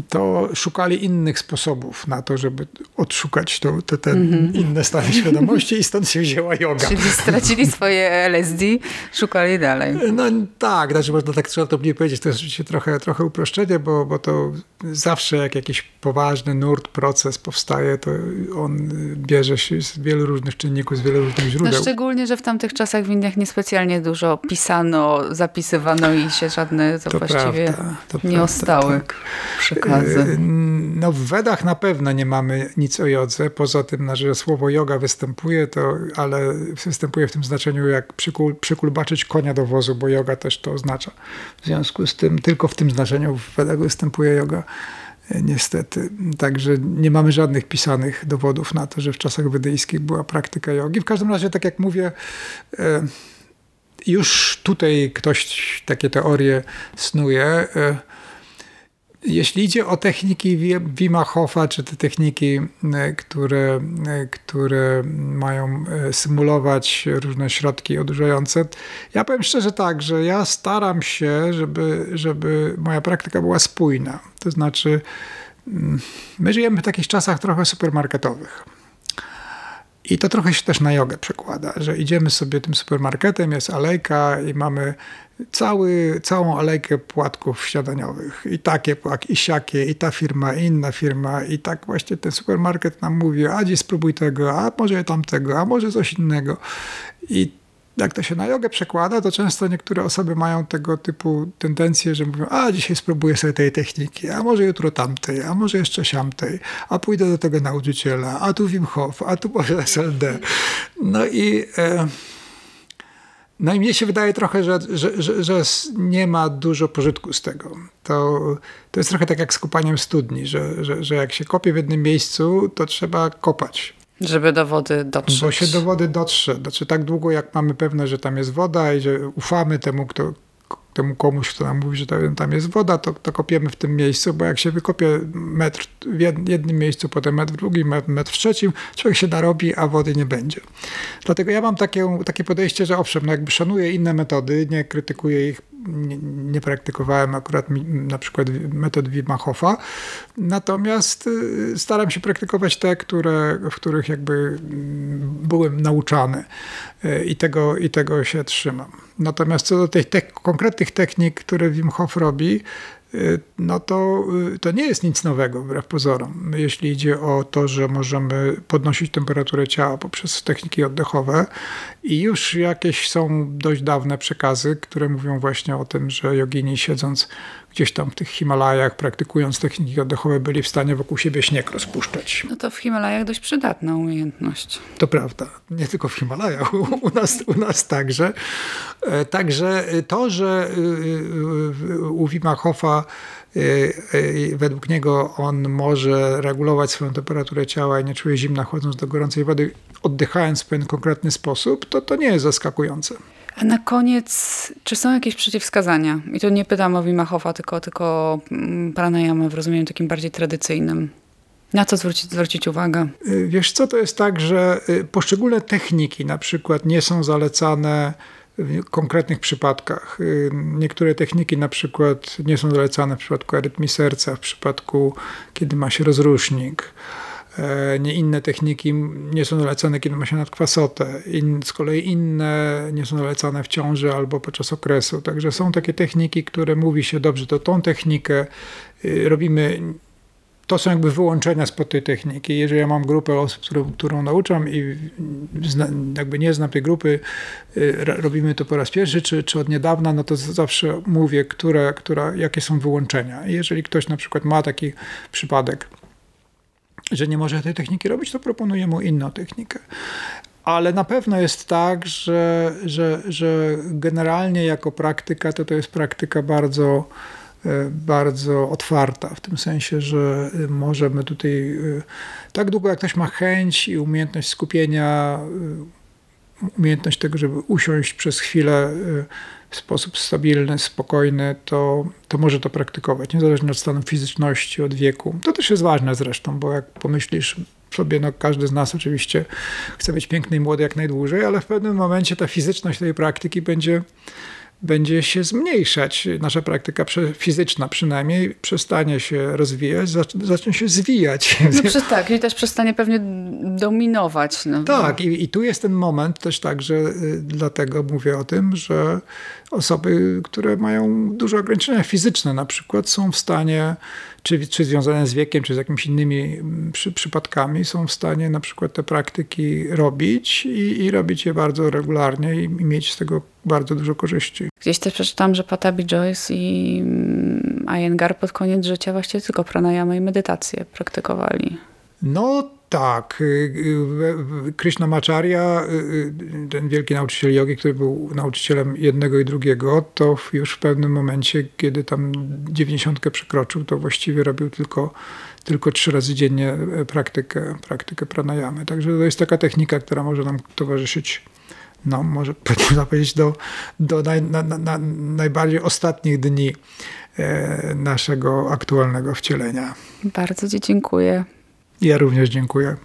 to szukali innych sposobów na to, żeby odszukać to, to te mm -hmm. inne stany świadomości i stąd się wzięła yoga.
Czyli stracili swoje LSD, szukali dalej.
No tak, znaczy można tak trzeba to mniej powiedzieć, to jest oczywiście trochę, trochę uproszczenie, bo, bo to zawsze jak jakiś poważny nurt, proces powstaje, to on bierze się z wielu różnych czynników, z wielu różnych źródeł.
No szczególnie, że w tamtych czasach w Indiach niespecjalnie dużo pisano, zapisywano i się żadne to, to właściwie prawda, to nie prawda, ostały. Tak przekazy? Y,
no w Wedach na pewno nie mamy nic o jodze, poza tym, że słowo yoga występuje, to, ale występuje w tym znaczeniu jak przykul, przykulbaczyć konia do wozu, bo yoga też to oznacza. W związku z tym tylko w tym znaczeniu w Wedach występuje yoga y, niestety. Także nie mamy żadnych pisanych dowodów na to, że w czasach wedyjskich była praktyka jogi. W każdym razie, tak jak mówię, y, już tutaj ktoś takie teorie snuje. Jeśli idzie o techniki Wima Hofa, czy te techniki, e, które, e, które mają e, symulować różne środki odurzające, ja powiem szczerze tak, że ja staram się, żeby, żeby moja praktyka była spójna. To znaczy, mm, my żyjemy w takich czasach trochę supermarketowych. I to trochę się też na jogę przekłada, że idziemy sobie tym supermarketem, jest alejka i mamy cały, całą alejkę płatków śniadaniowych. I takie płatki, i siakie, i ta firma, i inna firma. I tak właśnie ten supermarket nam mówi, a dziś spróbuj tego, a może tamtego, a może coś innego. I jak to się na jogę przekłada, to często niektóre osoby mają tego typu tendencje, że mówią, a dzisiaj spróbuję sobie tej techniki, a może jutro tamtej, a może jeszcze siamtej, a pójdę do tego nauczyciela, a tu Wim Hof, a tu może SLD. No i... E, no i mnie się wydaje trochę, że, że, że, że, nie ma dużo pożytku z tego. To, to jest trochę tak jak z kopaniem studni, że, że, że jak się kopie w jednym miejscu, to trzeba kopać.
Żeby do wody dotrzeć.
Bo się do wody dotrze. Znaczy tak długo, jak mamy pewność, że tam jest woda i że ufamy temu, kto, temu komuś, kto nam mówi, że tam jest woda, to, to kopiemy w tym miejscu, bo jak się wykopie metr w jednym miejscu, potem metr w drugim, metr w trzecim, człowiek się narobi, a wody nie będzie. Dlatego ja mam takie, takie podejście, że owszem, no jakby szanuję inne metody, nie krytykuję ich, nie, nie praktykowałem akurat na przykład metod Wima Hofa, natomiast y, staram się praktykować te, które, w których jakby mm, byłem nauczany y, i tego, i tego się trzymam. Natomiast co do tych te konkretnych technik, które Wim Hof robi, no to, to nie jest nic nowego wbrew pozorom. Jeśli idzie o to, że możemy podnosić temperaturę ciała poprzez techniki oddechowe i już jakieś są dość dawne przekazy, które mówią właśnie o tym, że jogini siedząc gdzieś tam w tych Himalajach, praktykując techniki oddechowe, byli w stanie wokół siebie śnieg rozpuszczać.
No to w Himalajach dość przydatna umiejętność.
To prawda. Nie tylko w Himalajach, u nas, u nas także. E, także to, że e, e, u Wima Hofa według niego on może regulować swoją temperaturę ciała i nie czuje zimna chodząc do gorącej wody, oddychając w pewien konkretny sposób, to to nie jest zaskakujące.
A na koniec, czy są jakieś przeciwwskazania? I tu nie pytam o Wimachowa, tylko, tylko mm, pranayama w rozumieniu takim bardziej tradycyjnym. Na co zwrócić, zwrócić uwagę?
Y, wiesz co, to jest tak, że y, poszczególne techniki na przykład nie są zalecane w konkretnych przypadkach. Y, niektóre techniki na przykład nie są zalecane w przypadku arytmii serca, w przypadku kiedy ma się rozrusznik. E, nie inne techniki nie są zalecane, kiedy ma się nadkwasotę. In, z kolei inne nie są zalecane w ciąży albo podczas okresu. Także są takie techniki, które mówi się, dobrze, to tą technikę y, robimy to są jakby wyłączenia spod tej techniki. Jeżeli ja mam grupę osób, którą, którą nauczam i zna, jakby nie znam tej grupy, y, robimy to po raz pierwszy czy, czy od niedawna, no to zawsze mówię, które, które, jakie są wyłączenia. jeżeli ktoś na przykład ma taki przypadek, że nie może tej techniki robić, to proponuję mu inną technikę. Ale na pewno jest tak, że, że, że generalnie jako praktyka to to jest praktyka bardzo, e, bardzo otwarta, w tym sensie, że możemy tutaj, e, tak długo jak ktoś ma chęć i umiejętność skupienia, e, umiejętność tego, żeby usiąść przez chwilę w sposób stabilny, spokojny, to, to może to praktykować, niezależnie od stanu fizyczności, od wieku. To też jest ważne zresztą, bo jak pomyślisz sobie, no każdy z nas oczywiście chce być piękny i młody jak najdłużej, ale w pewnym momencie ta fizyczność tej praktyki będzie będzie się zmniejszać. Nasza praktyka fizyczna przynajmniej przestanie się rozwijać, zacznie się zwijać.
No tak, i też przestanie pewnie dominować. No.
Tak, i, i tu jest ten moment też tak, że y, dlatego mówię o tym, że osoby, które mają duże ograniczenia fizyczne na przykład są w stanie czy, czy związane z wiekiem, czy z jakimiś innymi mm, przy, przypadkami, są w stanie na przykład te praktyki robić i, i robić je bardzo regularnie i, i, mieć z tego bardzo dużo korzyści.
Gdzieś też przeczytam, że Patabi Joyce i mm, Iyengar pod koniec życia właściwie tylko pranayama i medytację praktykowali.
No tak. Y, y, Krishnamacharya, y, ten wielki nauczyciel jogi, który był nauczycielem jednego i drugiego, to już w pewnym momencie, kiedy tam dziewięćdziesiątkę przekroczył, to właściwie robił tylko, tylko trzy razy dziennie e, praktykę, praktykę pranayamy. Także to jest taka technika, która może nam towarzyszyć no może powiedzieć, do, do naj, na, na, najbardziej ostatnich dni e, naszego aktualnego wcielenia.
Bardzo Ci dziękuję.
Ja również dziękuję.